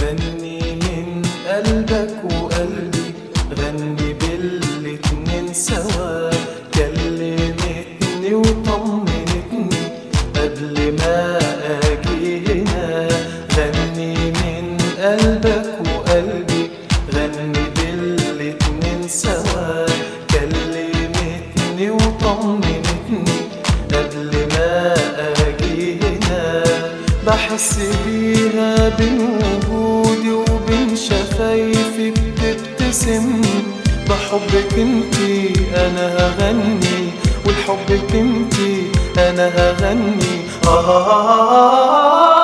wenn بحس بيها بين وجودي وبين شفايفك بتبتسم. بحبك انتي أنا هغني ولحبك انتي أنا هغني. آه.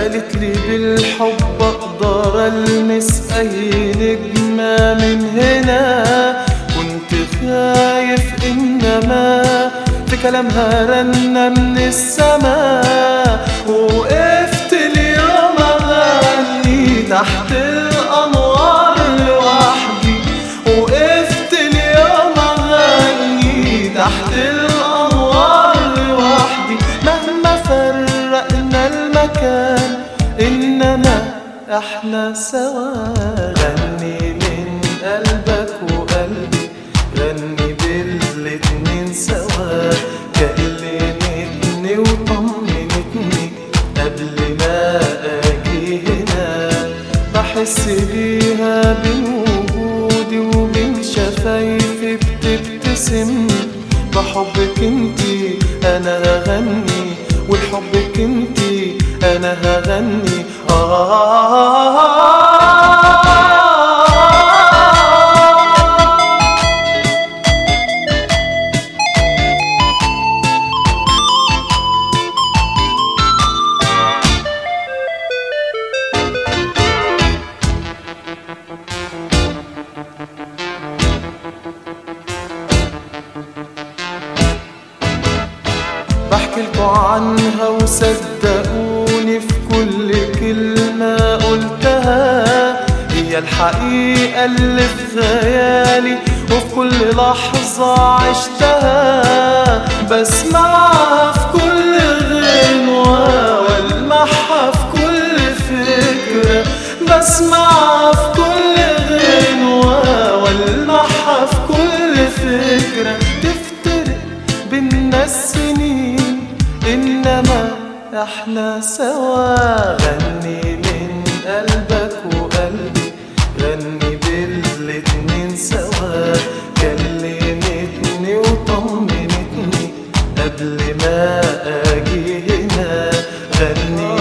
قالت لي بالحب أقدر ألمس أي نجمة من هنا. كنت خايف إنما في كلامها رنة من السماء وقفت اليوم أغني تحت الأنوار لوحدي. وقفت اليوم أغني تحت الأنوار لوحدي. مهما فرقنا المكان انما إحنا سوا غني من قلبك وقلبي. غني بالاتنين سوا كلمتني وطمنتني قبل ما أجي هنا بحس بيها بين وجودي وبين شفايفي بتبتسم. بحبك انتي أنا هغني ولحبك انتي أنا هغني. بحكي لكم عنها وصدقوني. في كل كلمة قلتها هي الحقيقة اللي في خيالي وفي كل لحظة عشتها بسمعها في كل غنوة والمعها في كل فكرة. بسمعها في كل غنوة والمعها في كل فكرة. تفترق بينا السنين إنما إحنا سوا غني من قلبك وقلبي. غني بالاتنين سوا كلمتني وطمنتني قبل ما أجي هنا. غني